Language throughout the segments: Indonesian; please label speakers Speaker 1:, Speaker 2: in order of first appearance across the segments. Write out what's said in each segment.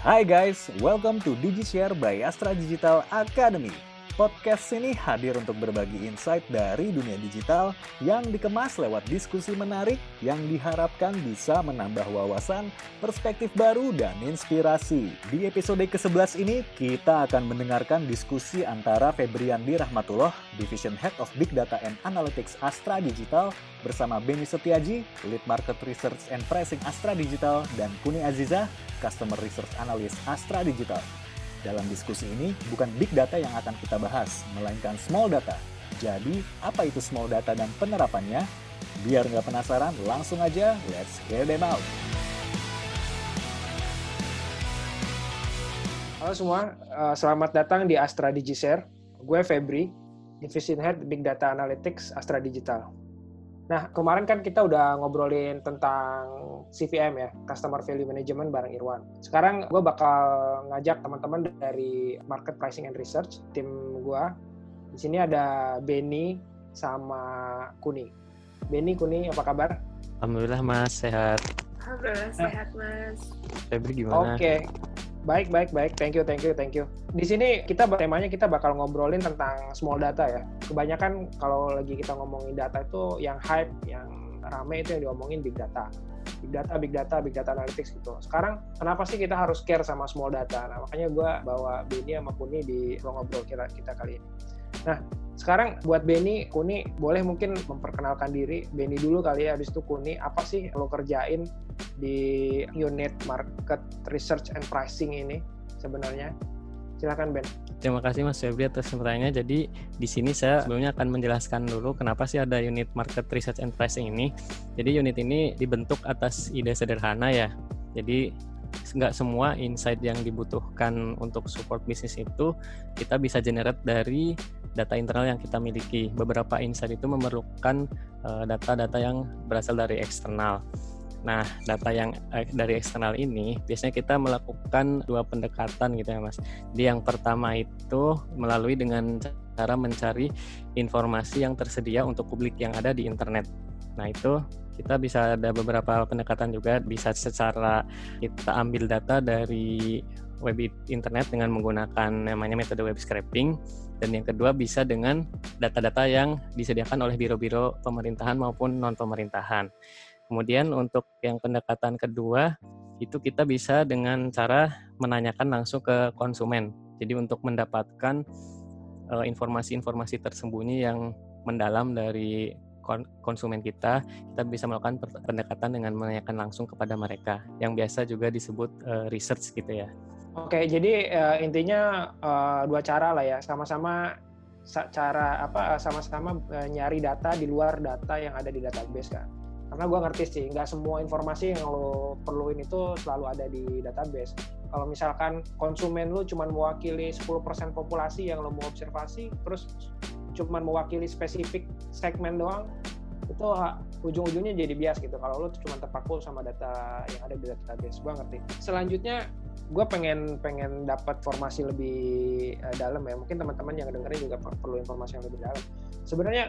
Speaker 1: Hai guys, welcome to DigiShare by Astra Digital Academy. Podcast ini hadir untuk berbagi insight dari dunia digital yang dikemas lewat diskusi menarik yang diharapkan bisa menambah wawasan, perspektif baru, dan inspirasi. Di episode ke-11 ini, kita akan mendengarkan diskusi antara Febriandi Rahmatullah, Division Head of Big Data and Analytics Astra Digital, bersama Benny Setiaji, Lead Market Research and Pricing Astra Digital, dan Kuni Aziza, Customer Research Analyst Astra Digital. Dalam diskusi ini, bukan big data yang akan kita bahas, melainkan small data. Jadi, apa itu small data dan penerapannya? Biar nggak penasaran, langsung aja let's hear them out.
Speaker 2: Halo semua, eh, selamat datang di Astra DigiShare. Gue Febri, Division Head Big Data Analytics Astra Digital. Nah, kemarin kan kita udah ngobrolin tentang CVM ya, Customer Value Management bareng Irwan. Sekarang gue bakal ngajak teman-teman dari Market Pricing and Research, tim gue. Di sini ada Benny sama Kuni. Benny, Kuni, apa kabar?
Speaker 3: Alhamdulillah Mas, sehat.
Speaker 4: Alhamdulillah sehat Mas.
Speaker 3: Febri gimana?
Speaker 2: Oke, okay. Baik, baik, baik. Thank you, thank you, thank you. Di sini kita temanya kita bakal ngobrolin tentang small data ya. Kebanyakan kalau lagi kita ngomongin data itu yang hype, yang rame itu yang diomongin big data. Big data, big data, big data analytics gitu. Sekarang kenapa sih kita harus care sama small data? Nah, makanya gue bawa Benny sama Kuni di ngobrol kita, kita kali ini. Nah, sekarang buat Benny, Kuni boleh mungkin memperkenalkan diri. Benny dulu kali ya, habis itu Kuni. Apa sih lo kerjain di unit market research and pricing ini sebenarnya? Silakan Ben.
Speaker 3: Terima kasih Mas Febri atas pertanyaannya. Jadi di sini saya sebelumnya akan menjelaskan dulu kenapa sih ada unit market research and pricing ini. Jadi unit ini dibentuk atas ide sederhana ya. Jadi nggak semua insight yang dibutuhkan untuk support bisnis itu kita bisa generate dari data internal yang kita miliki. Beberapa insight itu memerlukan eh, data-data yang berasal dari eksternal. Nah, data yang eh, dari eksternal ini biasanya kita melakukan dua pendekatan gitu ya, Mas. Jadi yang pertama itu melalui dengan cara mencari informasi yang tersedia untuk publik yang ada di internet. Nah, itu kita bisa ada beberapa pendekatan juga bisa secara kita ambil data dari web internet dengan menggunakan namanya metode web scraping dan yang kedua bisa dengan data-data yang disediakan oleh biro-biro pemerintahan maupun non pemerintahan. Kemudian untuk yang pendekatan kedua itu kita bisa dengan cara menanyakan langsung ke konsumen. Jadi untuk mendapatkan uh, informasi-informasi tersembunyi yang mendalam dari konsumen kita, kita bisa melakukan pendekatan dengan menanyakan langsung kepada mereka, yang biasa juga disebut uh, research gitu ya.
Speaker 2: Oke, jadi uh, intinya uh, dua cara lah ya, sama-sama cara apa sama-sama nyari data di luar data yang ada di database kan karena gue ngerti sih nggak semua informasi yang lo perluin itu selalu ada di database. Kalau misalkan konsumen lo cuma mewakili 10% populasi yang lo mau observasi terus cuma mewakili spesifik segmen doang itu ujung-ujungnya jadi bias gitu. Kalau lo cuma terpaku sama data yang ada di database gue ngerti. Selanjutnya gue pengen pengen dapat formasi lebih uh, dalam ya. Mungkin teman-teman yang dengerin juga perlu informasi yang lebih dalam. Sebenarnya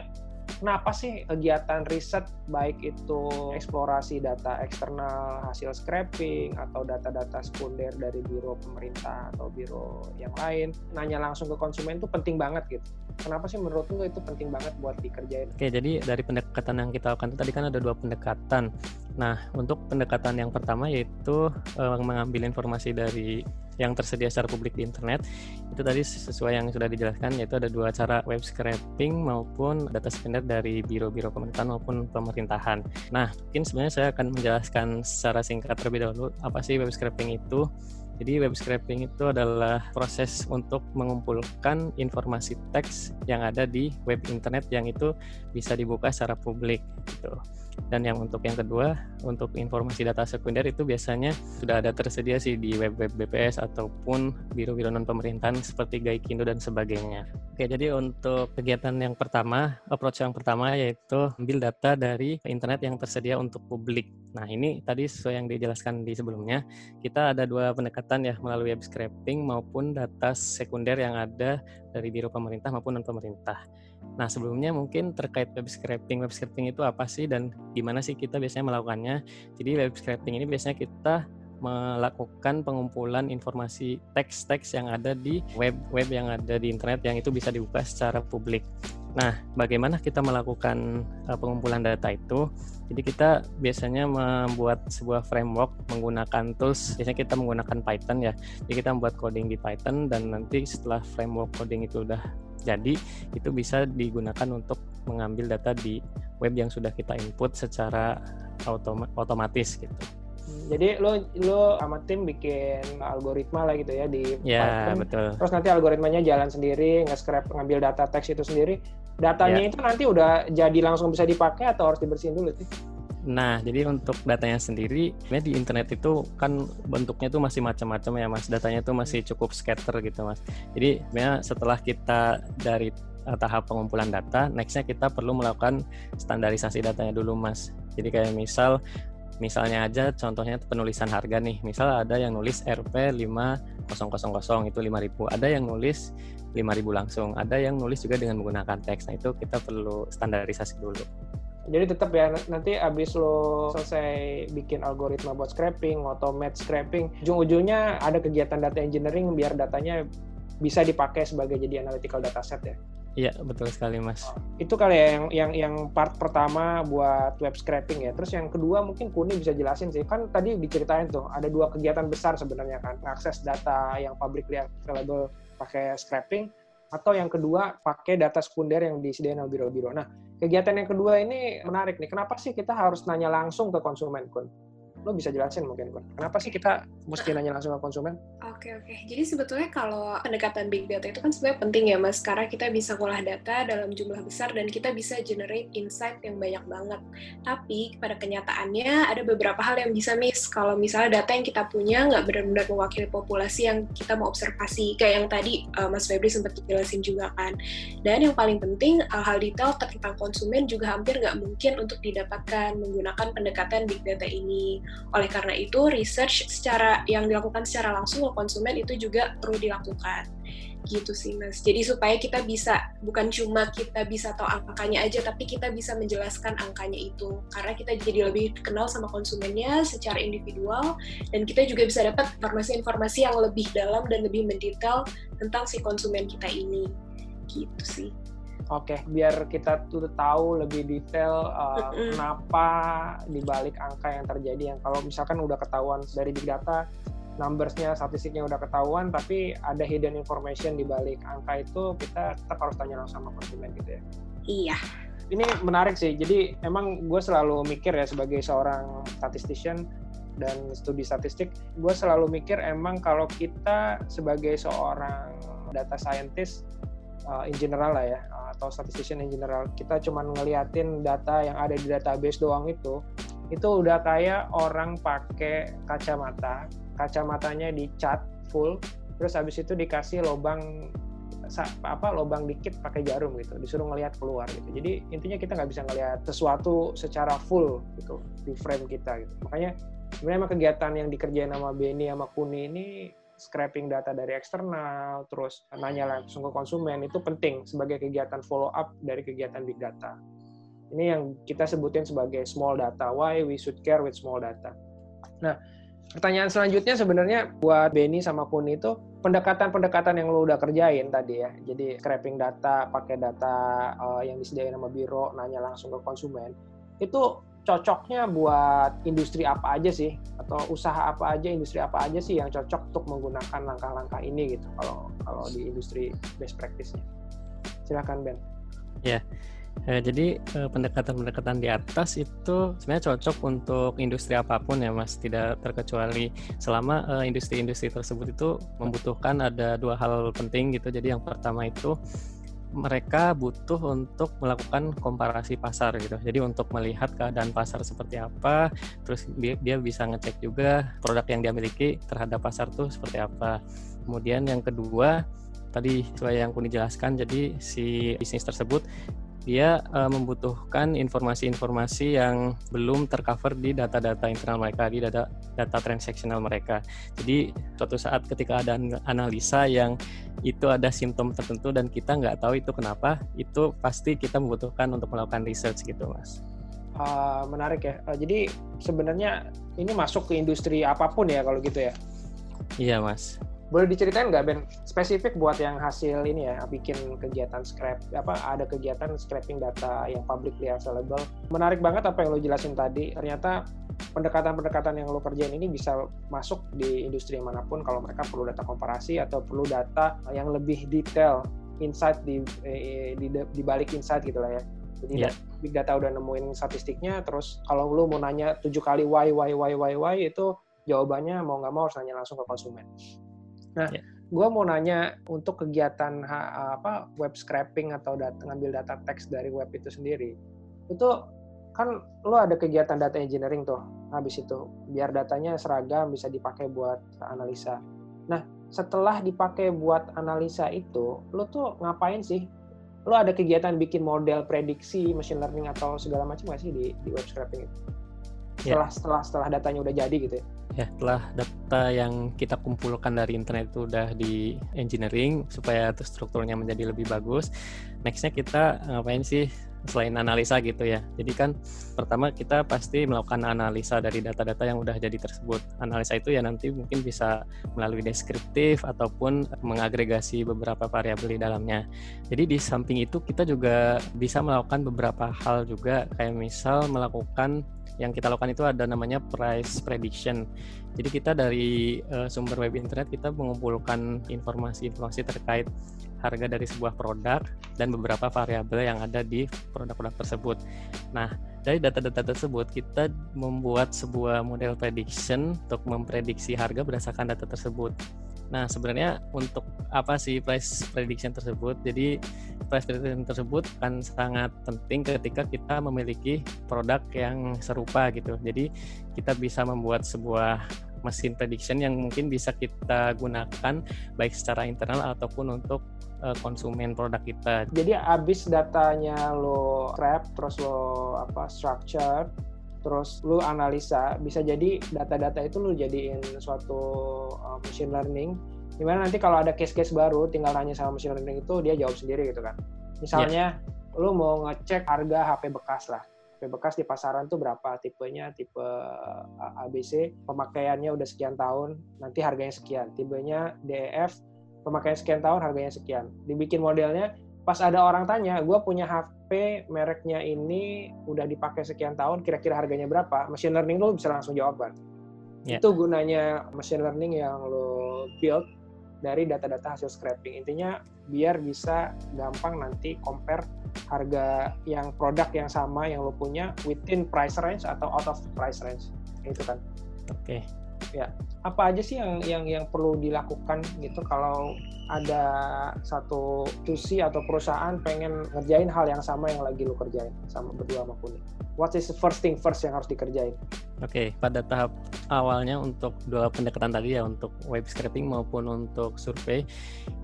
Speaker 2: kenapa sih kegiatan riset baik itu eksplorasi data eksternal hasil scraping atau data-data sekunder dari biro pemerintah atau biro yang lain nanya langsung ke konsumen itu penting banget gitu. Kenapa sih menurut lu itu penting banget buat dikerjain?
Speaker 3: Oke jadi dari pendekatan yang kita lakukan tadi kan ada dua pendekatan. Nah untuk pendekatan yang pertama yaitu uh, mengambil informasi dari yang tersedia secara publik di internet itu tadi sesuai yang sudah dijelaskan yaitu ada dua cara web scraping maupun data sekunder dari biro-biro pemerintahan maupun pemerintahan. Nah, mungkin sebenarnya saya akan menjelaskan secara singkat terlebih dahulu apa sih web scraping itu. Jadi web scraping itu adalah proses untuk mengumpulkan informasi teks yang ada di web internet yang itu bisa dibuka secara publik gitu. Dan yang untuk yang kedua, untuk informasi data sekunder itu biasanya sudah ada tersedia sih di web-web BPS ataupun biro-biro non pemerintahan seperti Gaikindo dan sebagainya. Oke, jadi untuk kegiatan yang pertama, approach yang pertama yaitu ambil data dari internet yang tersedia untuk publik. Nah, ini tadi sesuai yang dijelaskan di sebelumnya, kita ada dua pendekatan ya melalui web scraping maupun data sekunder yang ada dari biro pemerintah maupun non pemerintah. Nah, sebelumnya mungkin terkait web scraping. Web scraping itu apa sih dan gimana sih kita biasanya melakukannya? Jadi web scraping ini biasanya kita melakukan pengumpulan informasi teks-teks yang ada di web-web yang ada di internet yang itu bisa dibuka secara publik. Nah, bagaimana kita melakukan uh, pengumpulan data itu? Jadi kita biasanya membuat sebuah framework menggunakan tools. Biasanya kita menggunakan Python ya. Jadi kita membuat coding di Python dan nanti setelah framework coding itu udah jadi, itu bisa digunakan untuk mengambil data di web yang sudah kita input secara otom otomatis gitu.
Speaker 2: Jadi lo lo sama tim bikin algoritma lah gitu ya di
Speaker 3: Ya,
Speaker 2: Python.
Speaker 3: betul.
Speaker 2: Terus nanti algoritmanya jalan sendiri, nge-scrap ngambil data teks itu sendiri. Datanya
Speaker 3: Ya.
Speaker 2: itu nanti udah jadi langsung bisa dipakai atau harus dibersihin dulu sih?
Speaker 3: Nah, jadi untuk datanya sendiri, di internet itu kan bentuknya itu masih macam-macam ya, Mas. Datanya itu masih cukup scatter gitu, Mas. Jadi setelah kita dari uh, tahap pengumpulan data, nextnya kita perlu melakukan standarisasi datanya dulu, Mas. Jadi kayak misal, misalnya aja contohnya penulisan harga nih. Misal ada yang nulis RP 5000 itu 5000, ada yang nulis 5000 langsung, ada yang nulis juga dengan menggunakan teks. Nah, itu kita perlu standarisasi dulu.
Speaker 2: Jadi tetap ya nanti abis lo selesai bikin algoritma buat scraping, automate scraping, ujung-ujungnya ada kegiatan data engineering biar datanya bisa dipakai sebagai jadi analytical dataset ya.
Speaker 3: Iya, betul sekali, Mas.
Speaker 2: Itu kali ya yang yang yang part pertama buat web scraping ya. Terus yang kedua mungkin Kuni bisa jelasin sih. Kan tadi diceritain tuh ada dua kegiatan besar sebenarnya kan. Akses data yang publicly available pakai scraping atau yang kedua pakai data sekunder yang disediain oleh biro-biro. Nah, kegiatan yang kedua ini menarik nih. Kenapa sih kita harus nanya langsung ke konsumen, Kun? Lo bisa jelasin mungkin, Kun. Kenapa sih kita mesti nanya langsung ke konsumen?
Speaker 4: Oke oke. Jadi sebetulnya kalau pendekatan big data itu kan sebenarnya penting ya mas, karena kita bisa ngolah data dalam jumlah besar dan kita bisa generate insight yang banyak banget. Tapi pada kenyataannya ada beberapa hal yang bisa miss kalau misalnya data yang kita punya nggak benar-benar mewakili populasi yang kita mau observasi. Kayak yang tadi uh, Mas Febri sempat jelasin juga kan. Dan yang paling penting hal-hal detail tentang konsumen juga hampir nggak mungkin untuk didapatkan menggunakan pendekatan big data ini. Oleh karena itu, research secara yang dilakukan secara langsung ke konsumen itu juga perlu dilakukan. Gitu sih, Mas. Jadi supaya kita bisa bukan cuma kita bisa tahu angkanya aja, tapi kita bisa menjelaskan angkanya itu. Karena kita jadi lebih kenal sama konsumennya secara individual dan kita juga bisa dapat informasi-informasi yang lebih dalam dan lebih mendetail tentang si konsumen kita ini. Gitu sih.
Speaker 2: Oke, biar kita tuh tahu lebih detail uh, kenapa dibalik angka yang terjadi yang kalau misalkan udah ketahuan dari big data numbersnya statistiknya udah ketahuan tapi ada hidden information di balik angka itu kita tetap harus tanya langsung sama konsumen gitu ya.
Speaker 4: Iya.
Speaker 2: Ini menarik sih. Jadi emang gue selalu mikir ya sebagai seorang statistician dan studi statistik, gue selalu mikir emang kalau kita sebagai seorang data scientist uh, in general lah ya atau statistician in general. Kita cuman ngeliatin data yang ada di database doang itu itu udah kayak orang pakai kacamata kacamatanya dicat full terus habis itu dikasih lubang sa- apa lubang dikit pakai jarum gitu disuruh ngelihat keluar gitu. Jadi intinya kita nggak bisa ngelihat sesuatu secara full gitu di frame kita gitu. Makanya sebenarnya kegiatan yang dikerjain sama Benny sama Kuni ini scraping data dari eksternal, terus nanya langsung ke konsumen itu penting sebagai kegiatan follow up dari kegiatan big data. Ini yang kita sebutin sebagai small data. Why we should care with small data. Nah, pertanyaan selanjutnya sebenarnya buat Benny sama Kuni itu pendekatan-pendekatan yang lo udah kerjain tadi ya. Jadi scraping data, pakai data uh, yang disediain sama biro, nanya langsung ke konsumen. Itu cocoknya buat industri apa aja sih? Atau usaha apa aja industri apa aja sih yang cocok untuk menggunakan langkah-langkah ini gitu kalau kalau di industri best practice-nya? Silakan Ben.
Speaker 3: Ya, eh, jadi eh, pendekatan-pendekatan di atas itu sebenarnya cocok untuk industri apa pun ya Mas, tidak terkecuali selama eh, industri-industri tersebut itu membutuhkan ada dua hal penting gitu. Jadi yang pertama itu mereka butuh untuk melakukan komparasi pasar gitu. Jadi untuk melihat keadaan pasar seperti apa, terus dia, bisa ngecek juga produk yang dia miliki terhadap pasar tuh seperti apa. Kemudian yang kedua tadi sesuai yang Kuni jelaskan, jadi si bisnis tersebut dia uh, membutuhkan informasi-informasi yang belum tercover di data-data internal mereka, di data data transaksional mereka. Jadi suatu saat ketika ada analisa yang itu ada simptom tertentu dan kita nggak tahu itu kenapa, itu pasti kita membutuhkan untuk melakukan research gitu, mas.
Speaker 2: Uh, menarik ya. Uh, jadi sebenarnya ini masuk ke industri apa pun ya kalau gitu ya.
Speaker 3: Iya mas.
Speaker 2: Boleh diceritain nggak Ben spesifik buat yang hasil ini ya bikin kegiatan scrap apa ada kegiatan scraping data yang publicly available. Menarik banget apa yang lo jelasin tadi. Ternyata pendekatan-pendekatan yang lo kerjain ini bisa masuk di industri mana pun kalau mereka perlu data komparasi atau perlu data yang lebih detail insight di eh, di, di balik insight gitu lah ya. Jadi yeah. big data udah nemuin statistiknya, terus kalau lu mau nanya tujuh kali why why why why why itu jawabannya mau nggak mau harus nanya langsung ke konsumen. Nah, yeah. gue mau nanya untuk kegiatan apa web scraping atau data, ngambil data teks dari web itu sendiri, itu kan lo ada kegiatan data engineering tuh habis itu biar datanya seragam bisa dipakai buat analisa. Nah, setelah dipakai buat analisa itu, lo tuh ngapain sih lo ada kegiatan bikin model prediksi machine learning atau segala macam nggak sih di, di web scraping itu? Ya. Setelah yeah. setelah setelah datanya udah jadi gitu ya?
Speaker 3: Ya, setelah data yang kita kumpulkan dari internet itu udah di engineering supaya strukturnya menjadi lebih bagus. Nextnya kita ngapain sih selain analisa gitu ya. Jadi kan pertama kita pasti melakukan analisa dari data-data yang udah jadi tersebut. Analisa itu ya nanti mungkin bisa melalui deskriptif ataupun mengagregasi beberapa variabel di dalamnya. Jadi di samping itu kita juga bisa melakukan beberapa hal juga kayak misal melakukan yang kita lakukan itu ada namanya price prediction. Jadi kita dari uh, sumber web internet kita mengumpulkan informasi-informasi terkait harga dari sebuah produk dan beberapa variabel yang ada di produk-produk tersebut. Nah, dari data-data tersebut kita membuat sebuah model prediction untuk memprediksi harga berdasarkan data tersebut. Nah, sebenarnya untuk apa sih price prediction tersebut? Jadi, price prediction tersebut kan sangat penting ketika kita memiliki produk yang serupa gitu. Jadi, kita bisa membuat sebuah mesin prediction yang mungkin bisa kita gunakan baik secara internal ataupun untuk uh, konsumen produk kita.
Speaker 2: Jadi habis datanya lo scrap terus lo apa structure terus lu analisa bisa jadi data-data itu lu jadiin suatu uh, machine learning. Di mana nanti kalau ada case-case baru tinggal nanya sama machine learning itu dia jawab sendiri gitu kan. Misalnya yeah. lu mau ngecek harga HP bekas lah. HP bekas di pasaran tuh berapa? Tipenya tipe uh, ABC pemakaiannya udah sekian tahun nanti harganya sekian. Tipenya DEF pemakaian sekian tahun harganya sekian. Dibikin modelnya pas ada orang tanya, gue punya HP mereknya ini udah dipakai sekian tahun, kira-kira harganya berapa? Machine learning lo bisa langsung jawab kan. Yeah. Itu gunanya machine learning yang lo build dari data-data hasil scraping. Intinya biar bisa gampang nanti compare harga yang produk yang sama yang lo punya within price range atau out of price range. Itu kan.
Speaker 3: Oke. Okay.
Speaker 2: Ya, apa aja sih yang yang yang perlu dilakukan gitu kalau ada satu tusi atau perusahaan pengen ngerjain hal yang sama yang lagi lu kerjain sama berdua sama. What is the first thing first yang harus dikerjain?
Speaker 3: Oke, okay, pada tahap awalnya untuk dua pendekatan tadi ya untuk web scraping maupun untuk survei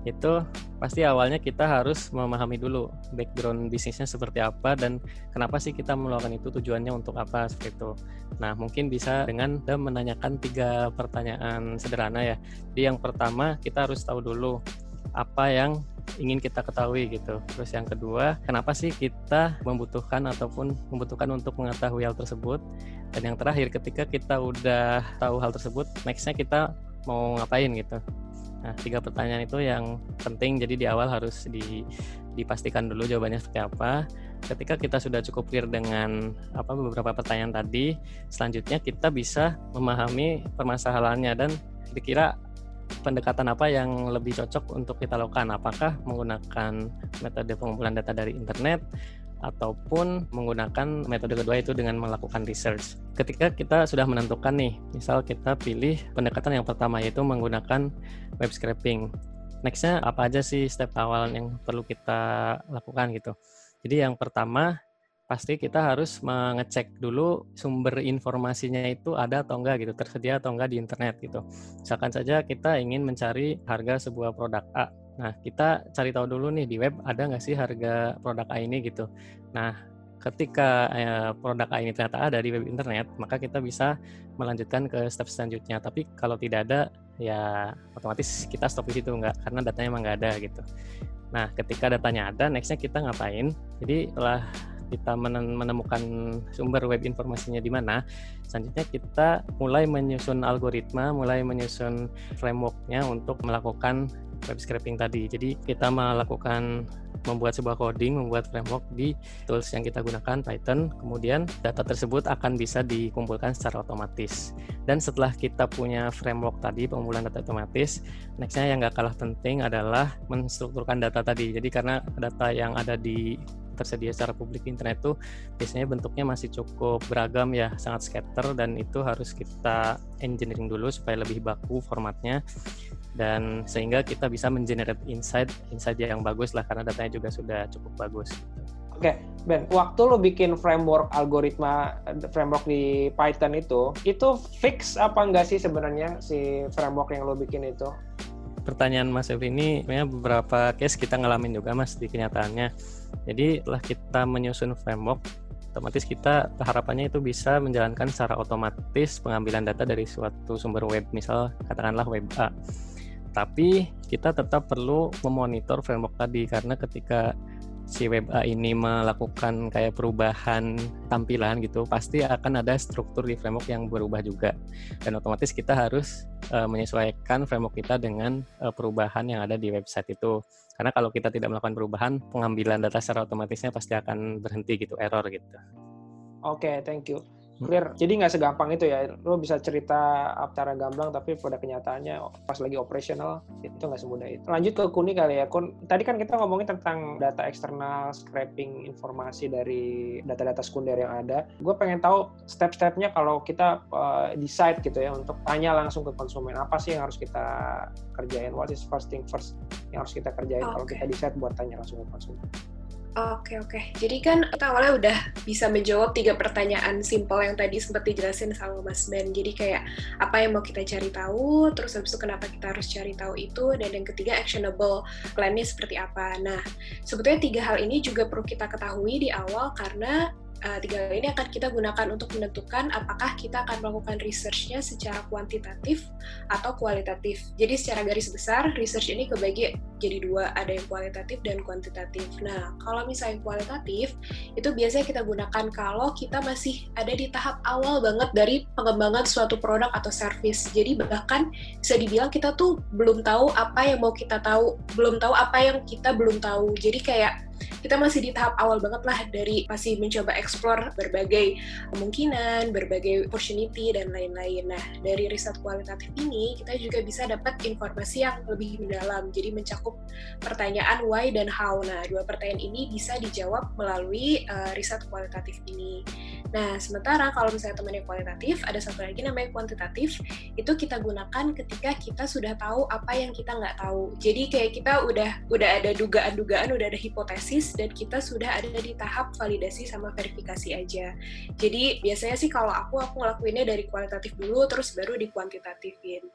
Speaker 3: itu pasti awalnya kita harus memahami dulu background bisnisnya seperti apa dan kenapa sih kita melakukan itu tujuannya untuk apa seperti itu. Nah, mungkin bisa dengan menanyakan tiga pertanyaan sederhana ya. Jadi yang pertama kita harus tahu dulu apa yang ingin kita ketahui gitu. Terus yang kedua, kenapa sih kita membutuhkan ataupun membutuhkan untuk mengetahui hal tersebut? Dan yang terakhir, ketika kita udah tahu hal tersebut, nextnya kita mau ngapain gitu. Nah, tiga pertanyaan itu yang penting. Jadi di awal harus di, dipastikan dulu jawabannya seperti apa. Ketika kita sudah cukup clear dengan apa beberapa pertanyaan tadi, selanjutnya kita bisa memahami permasalahannya dan kira-kira pendekatan apa yang lebih cocok untuk kita lakukan? Apakah menggunakan metode pengumpulan data dari internet ataupun menggunakan metode kedua itu dengan melakukan research. Ketika kita sudah menentukan nih, misal kita pilih pendekatan yang pertama yaitu menggunakan web scraping. Nextnya apa aja sih step awal yang perlu kita lakukan gitu. Jadi yang pertama pasti kita harus mengecek dulu sumber informasinya itu ada atau enggak gitu, tersedia atau enggak di internet gitu. Misalkan saja kita ingin mencari harga sebuah produk A. Nah, kita cari tahu dulu nih di web ada nggak sih harga produk A ini gitu. Nah, ketika eh, produk A ini ternyata ada di web internet, maka kita bisa melanjutkan ke step selanjutnya. Tapi kalau tidak ada, ya otomatis kita stop di situ enggak, karena datanya emang nggak ada gitu. Nah, ketika datanya ada, nextnya kita ngapain? Jadi setelah kita menemukan sumber web informasinya di mana, selanjutnya kita mulai menyusun algoritma, mulai menyusun frameworknya untuk melakukan web scraping tadi. Jadi kita melakukan membuat sebuah coding, membuat framework di tools yang kita gunakan Python. Kemudian data tersebut akan bisa dikumpulkan secara otomatis. Dan setelah kita punya framework tadi, pengumpulan data otomatis, nextnya yang nggak kalah penting adalah menstrukturkan data tadi. Jadi karena data yang ada di tersedia secara publik di internet itu biasanya bentuknya masih cukup beragam ya, sangat scatter dan itu harus kita engineering dulu supaya lebih baku formatnya dan sehingga kita bisa mengenerate insight insight yang bagus lah karena datanya juga sudah cukup bagus.
Speaker 2: Oke, okay, Ben, waktu lo bikin framework algoritma framework di Python itu, itu fix apa enggak sih sebenarnya si framework yang lo bikin itu?
Speaker 3: Pertanyaan Mas Evi ini sebenarnya beberapa case kita ngalamin juga Mas di kenyataannya. Jadi setelah kita menyusun framework, otomatis kita harapannya itu bisa menjalankan secara otomatis pengambilan data dari suatu sumber web, misal katakanlah web A tapi kita tetap perlu memonitor framework tadi karena ketika si web A ini melakukan kayak perubahan tampilan gitu, pasti akan ada struktur di framework yang berubah juga. Dan otomatis kita harus uh, menyesuaikan framework kita dengan uh, perubahan yang ada di website itu. Karena kalau kita tidak melakukan perubahan, pengambilan data secara otomatisnya pasti akan berhenti gitu, error gitu.
Speaker 2: Oke, okay, thank you clear. Jadi nggak segampang itu ya. Lo bisa cerita secara gamblang, tapi pada kenyataannya pas lagi operasional itu nggak semudah itu. Lanjut ke Kuni kali ya. Kun, tadi kan kita ngomongin tentang data eksternal, scraping informasi dari data-data sekunder yang ada. Gue pengen tahu step-stepnya kalau kita uh, decide gitu ya untuk tanya langsung ke konsumen apa sih yang harus kita kerjain. What is first thing first yang harus kita kerjain okay. kalau kita decide buat tanya langsung ke konsumen.
Speaker 4: Oke oke. Jadi kan kita awalnya udah bisa menjawab tiga pertanyaan simpel yang tadi sempat dijelasin sama Mas Ben. Jadi kayak apa yang mau kita cari tahu, terus habis itu kenapa kita harus cari tahu itu, dan yang ketiga actionable plan-nya seperti apa. Nah, sebetulnya tiga hal ini juga perlu kita ketahui di awal karena uh, tiga hal ini akan kita gunakan untuk menentukan apakah kita akan melakukan research-nya secara kuantitatif atau kualitatif. Jadi secara garis besar, research ini kebagi jadi dua, ada yang kualitatif dan kuantitatif. Nah, kalau misalnya kualitatif, itu biasanya kita gunakan kalau kita masih ada di tahap awal banget dari pengembangan suatu produk atau service. Jadi bahkan bisa dibilang kita tuh belum tahu apa yang mau kita tahu, belum tahu apa yang kita belum tahu. Jadi kayak kita masih di tahap awal banget lah dari masih mencoba explore berbagai kemungkinan, berbagai opportunity dan lain-lain. Nah, dari riset kualitatif ini kita juga bisa dapat informasi yang lebih mendalam. Jadi mencakup pertanyaan why dan how. Nah, dua pertanyaan ini bisa dijawab melalui uh, riset kualitatif ini. Nah, sementara kalau misalnya temannya kualitatif, ada satu lagi namanya kuantitatif. Itu kita gunakan ketika kita sudah tahu apa yang kita nggak tahu. Jadi kayak kita udah udah ada dugaan-dugaan, udah ada hipotesis dan kita sudah ada di tahap validasi sama verifikasi aja. Jadi biasanya sih kalau aku aku ngelakuinnya dari kualitatif dulu terus baru dikuantitatifin.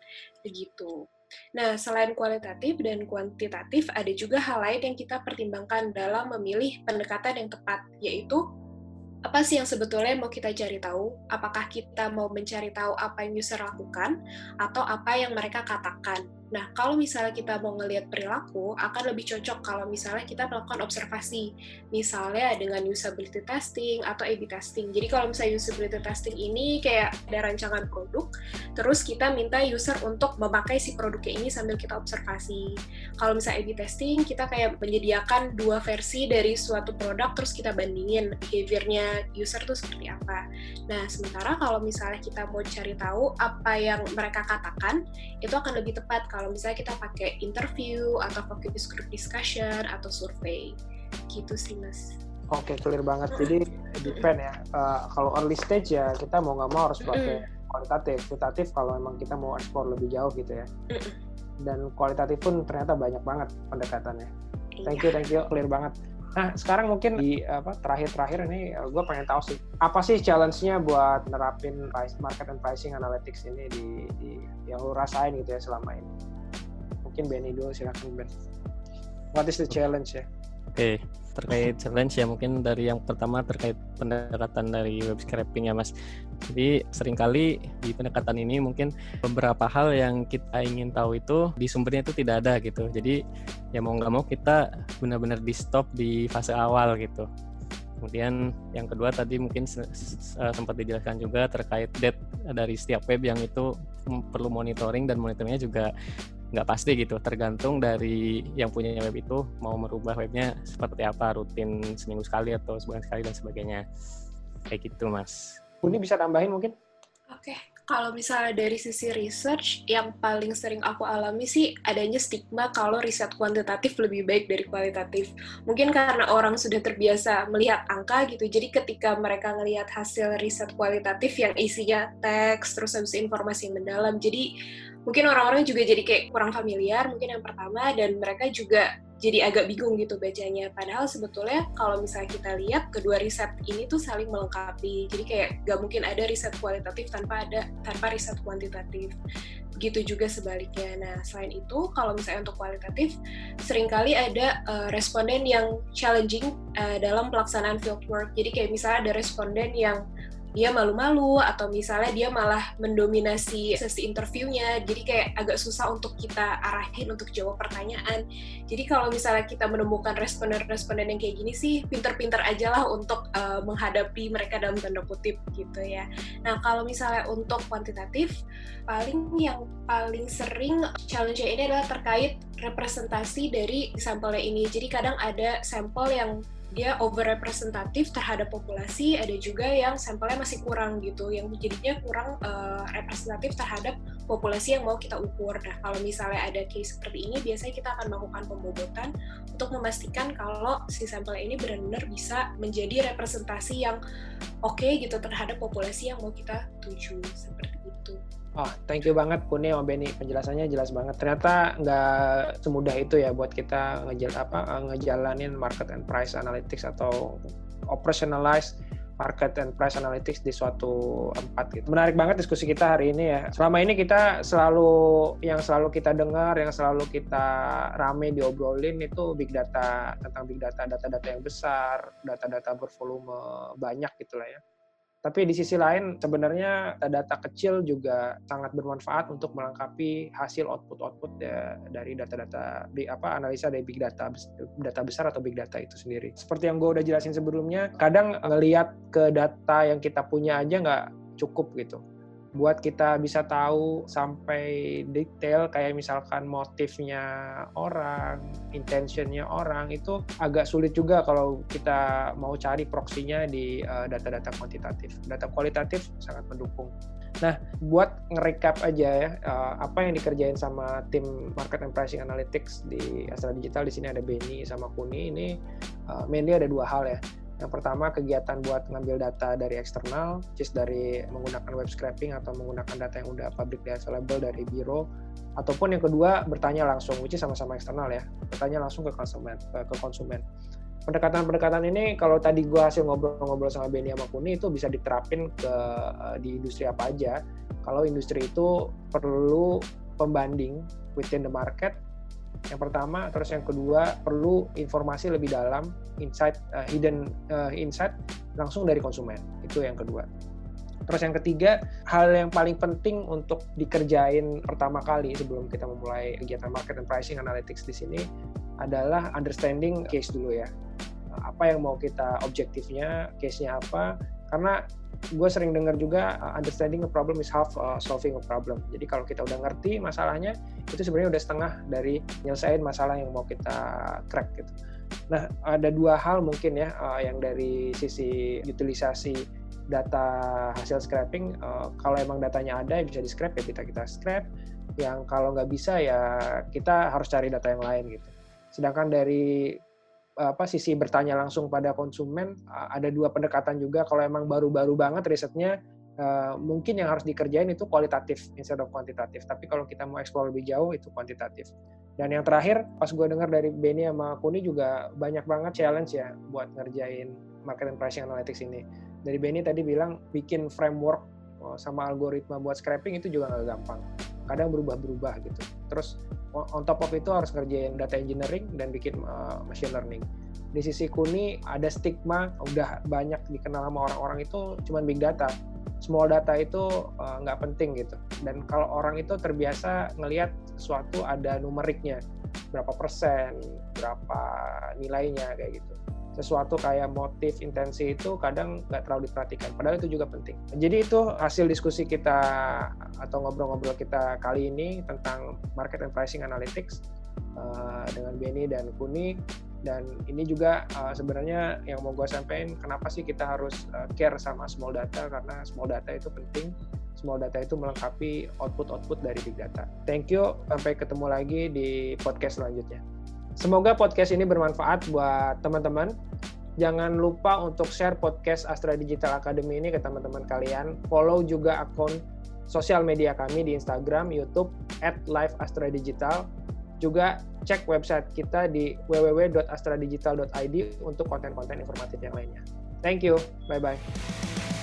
Speaker 4: Begitu. Nah, selain kualitatif dan kuantitatif, ada juga hal lain yang kita pertimbangkan dalam memilih pendekatan yang tepat, yaitu apa sih yang sebetulnya mau kita cari tahu? Apakah kita mau mencari tahu apa yang user lakukan atau apa yang mereka katakan? Nah, kalau misalnya kita mau ngelihat perilaku, akan lebih cocok kalau misalnya kita melakukan observasi, misalnya dengan usability testing atau A/B testing. Jadi kalau misalnya usability testing ini kayak ada rancangan produk, terus kita minta user untuk memakai si produknya ini sambil kita observasi. Kalau misalnya A/B testing, kita kayak menyediakan dua versi dari suatu produk, terus kita bandingin behaviornya user tuh seperti apa. Nah, sementara kalau misalnya kita mau cari tahu apa yang mereka katakan, itu akan lebih tepat kalau misalnya kita pakai interview atau focus group discussion atau survei gitu sih mas.
Speaker 2: Oke, okay, clear banget. Jadi depend ya. Uh, kalau early stage ya kita mau nggak mau harus pakai kualitatif. Kualitatif kalau memang kita mau explore lebih jauh gitu ya. Dan kualitatif pun ternyata banyak banget pendekatannya. Thank you, thank you, clear banget. Nah, sekarang mungkin di apa terakhir-terakhir ini eh, gue pengen tahu sih apa sih challenge-nya buat nerapin price market and pricing analytics ini di, di yang lu rasain gitu ya selama ini. Mungkin Benny dulu silakan Ben. What is the challenge ya?
Speaker 3: Oke, okay. terkait challenge ya mungkin dari yang pertama terkait pendekatan dari web scraping ya Mas. Jadi sering kali di pendekatan ini mungkin beberapa hal yang kita ingin tahu itu di sumbernya itu tidak ada gitu. Jadi ya mau nggak mau kita benar-benar di stop di fase awal gitu. Kemudian yang kedua tadi mungkin sempat dijelaskan juga terkait date dari setiap web yang itu perlu monitoring dan monitoringnya juga nggak pasti gitu tergantung dari yang punya web itu mau merubah webnya seperti apa rutin seminggu sekali atau sebulan sekali dan sebagainya kayak gitu mas.
Speaker 2: Ini bisa tambahin mungkin?
Speaker 4: Oke, okay. Kalau misalnya dari sisi research, yang paling sering aku alami sih adanya stigma kalau riset kuantitatif lebih baik dari kualitatif. Mungkin karena orang sudah terbiasa melihat angka gitu, jadi ketika mereka melihat hasil riset kualitatif yang isinya teks, terus habis informasi mendalam, jadi mungkin orang-orang juga jadi kayak kurang familiar mungkin yang pertama dan mereka juga jadi agak bingung gitu bacanya. Padahal sebetulnya kalau misalnya kita lihat kedua riset ini tuh saling melengkapi. Jadi kayak gak mungkin ada riset kualitatif tanpa ada tanpa riset kuantitatif. Begitu juga sebaliknya. Nah selain itu kalau misalnya untuk kualitatif sering kali ada uh, responden yang challenging uh, dalam pelaksanaan fieldwork. Jadi kayak misalnya ada responden yang dia malu-malu atau misalnya dia malah mendominasi sesi interviewnya jadi kayak agak susah untuk kita arahin untuk jawab pertanyaan. Jadi kalau misalnya kita menemukan responden-responden yang kayak gini sih pinter-pinter aja lah untuk uh, menghadapi mereka dalam tanda kutip gitu ya. Nah kalau misalnya untuk kuantitatif paling yang paling sering challenge ini adalah terkait representasi dari sampelnya ini. Jadi kadang ada sampel yang dia overrepresentatif terhadap populasi, ada juga yang sampelnya masih kurang gitu, yang jadinya kurang uh, representatif terhadap populasi yang mau kita ukur. Nah, kalau misalnya ada case seperti ini, biasanya kita akan melakukan pembobotan untuk memastikan kalau si sampel ini benar-benar bisa menjadi representasi yang oke okay gitu terhadap populasi yang mau kita tuju seperti itu.
Speaker 2: Oh, thank you banget Kuni sama Benny. Penjelasannya jelas banget. Ternyata nggak semudah itu ya buat kita ngejel apa ngejalanin market and price analytics atau operationalize market and price analytics di suatu tempat gitu. Menarik banget diskusi kita hari ini ya. Selama ini kita selalu yang selalu kita dengar, yang selalu kita rame diobrolin itu big data tentang big data, data-data yang besar, data-data bervolume banyak gitulah ya. Tapi di sisi lain sebenarnya data kecil juga sangat bermanfaat untuk melengkapi hasil output-output ya, dari data-data apa analisa dari big data data besar atau big data itu sendiri. Seperti yang gue udah jelasin sebelumnya, kadang ngelihat ke data yang kita punya aja nggak cukup gitu buat kita bisa tahu sampai detail kayak misalkan motifnya orang, intentionnya orang itu agak sulit juga kalau kita mau cari proksinya di uh, data-data kuantitatif. Data kualitatif sangat mendukung. Nah, buat ngerecap aja ya uh, apa yang dikerjain sama tim market and pricing analytics di Astra Digital di sini ada Benny sama Kuni ini uh, mainly ada dua hal ya yang pertama kegiatan buat ngambil data dari eksternal, which dari menggunakan web scraping atau menggunakan data yang udah public available dari biro, ataupun yang kedua bertanya langsung, which sama-sama eksternal ya, bertanya langsung ke konsumen. Ke konsumen. Pendekatan-pendekatan ini kalau tadi gue hasil ngobrol-ngobrol sama Benny sama Kuni itu bisa diterapin ke eh, di industri apa aja. Kalau industri itu perlu pembanding within the market yang pertama, terus yang kedua perlu informasi lebih dalam, insight uh, hidden uh, insight langsung dari konsumen. Itu yang kedua. Terus yang ketiga, hal yang paling penting untuk dikerjain pertama kali sebelum kita memulai kegiatan market and pricing analytics di sini adalah understanding case dulu ya. Apa yang mau kita objektifnya, case-nya apa, karena gue sering dengar juga uh, understanding a problem is half uh, solving a problem. Jadi kalau kita udah ngerti masalahnya, itu sebenarnya udah setengah dari nyelesain masalah yang mau kita crack gitu. Nah, ada dua hal mungkin ya uh, yang dari sisi utilisasi data hasil scraping. Uh, kalau emang datanya ada, bisa di scrap ya kita kita scrap. Yang kalau nggak bisa ya kita harus cari data yang lain gitu. Sedangkan dari apa sisi bertanya langsung pada konsumen ada dua pendekatan juga. Kalau emang baru-baru banget risetnya uh, mungkin yang harus dikerjain itu kualitatif instead of kuantitatif. Tapi kalau kita mau explore lebih jauh itu kuantitatif. Dan yang terakhir pas gue dengar dari Benny sama Kuni juga banyak banget challenge ya buat ngerjain market and pricing analytics ini. Dari Benny tadi bilang bikin framework oh, sama algoritma buat scraping itu juga nggak gampang. Kadang berubah-berubah gitu. Terus on top of itu harus ngerjain data engineering dan bikin uh, machine learning. Di sisi Kuni ada stigma udah banyak dikenal sama orang-orang itu cuma big data. Small data itu uh, nggak penting gitu. Dan kalau orang itu terbiasa ngelihat sesuatu ada numeriknya, berapa persen, berapa nilainya kayak gitu. Sesuatu kayak motif intensi itu kadang nggak terlalu diperhatikan. Padahal itu juga penting. Jadi itu hasil diskusi kita atau ngobrol-ngobrol kita kali ini tentang market and pricing analytics uh, dengan Benny dan Kuni. Dan ini juga uh, sebenarnya yang mau gue sampaikan kenapa sih kita harus uh, care sama small data? Karena small data itu penting. Small data itu melengkapi output-output dari big data. Thank you, sampai ketemu lagi di podcast selanjutnya. Semoga podcast ini bermanfaat buat teman-teman. Jangan lupa untuk share podcast Astra Digital Academy ini ke teman-teman kalian. Follow juga akun sosial media kami di Instagram, YouTube, at Live Astra Digital. Juga cek website kita di www.astradigital.id untuk konten-konten informatif yang lainnya. Thank you. Bye-bye.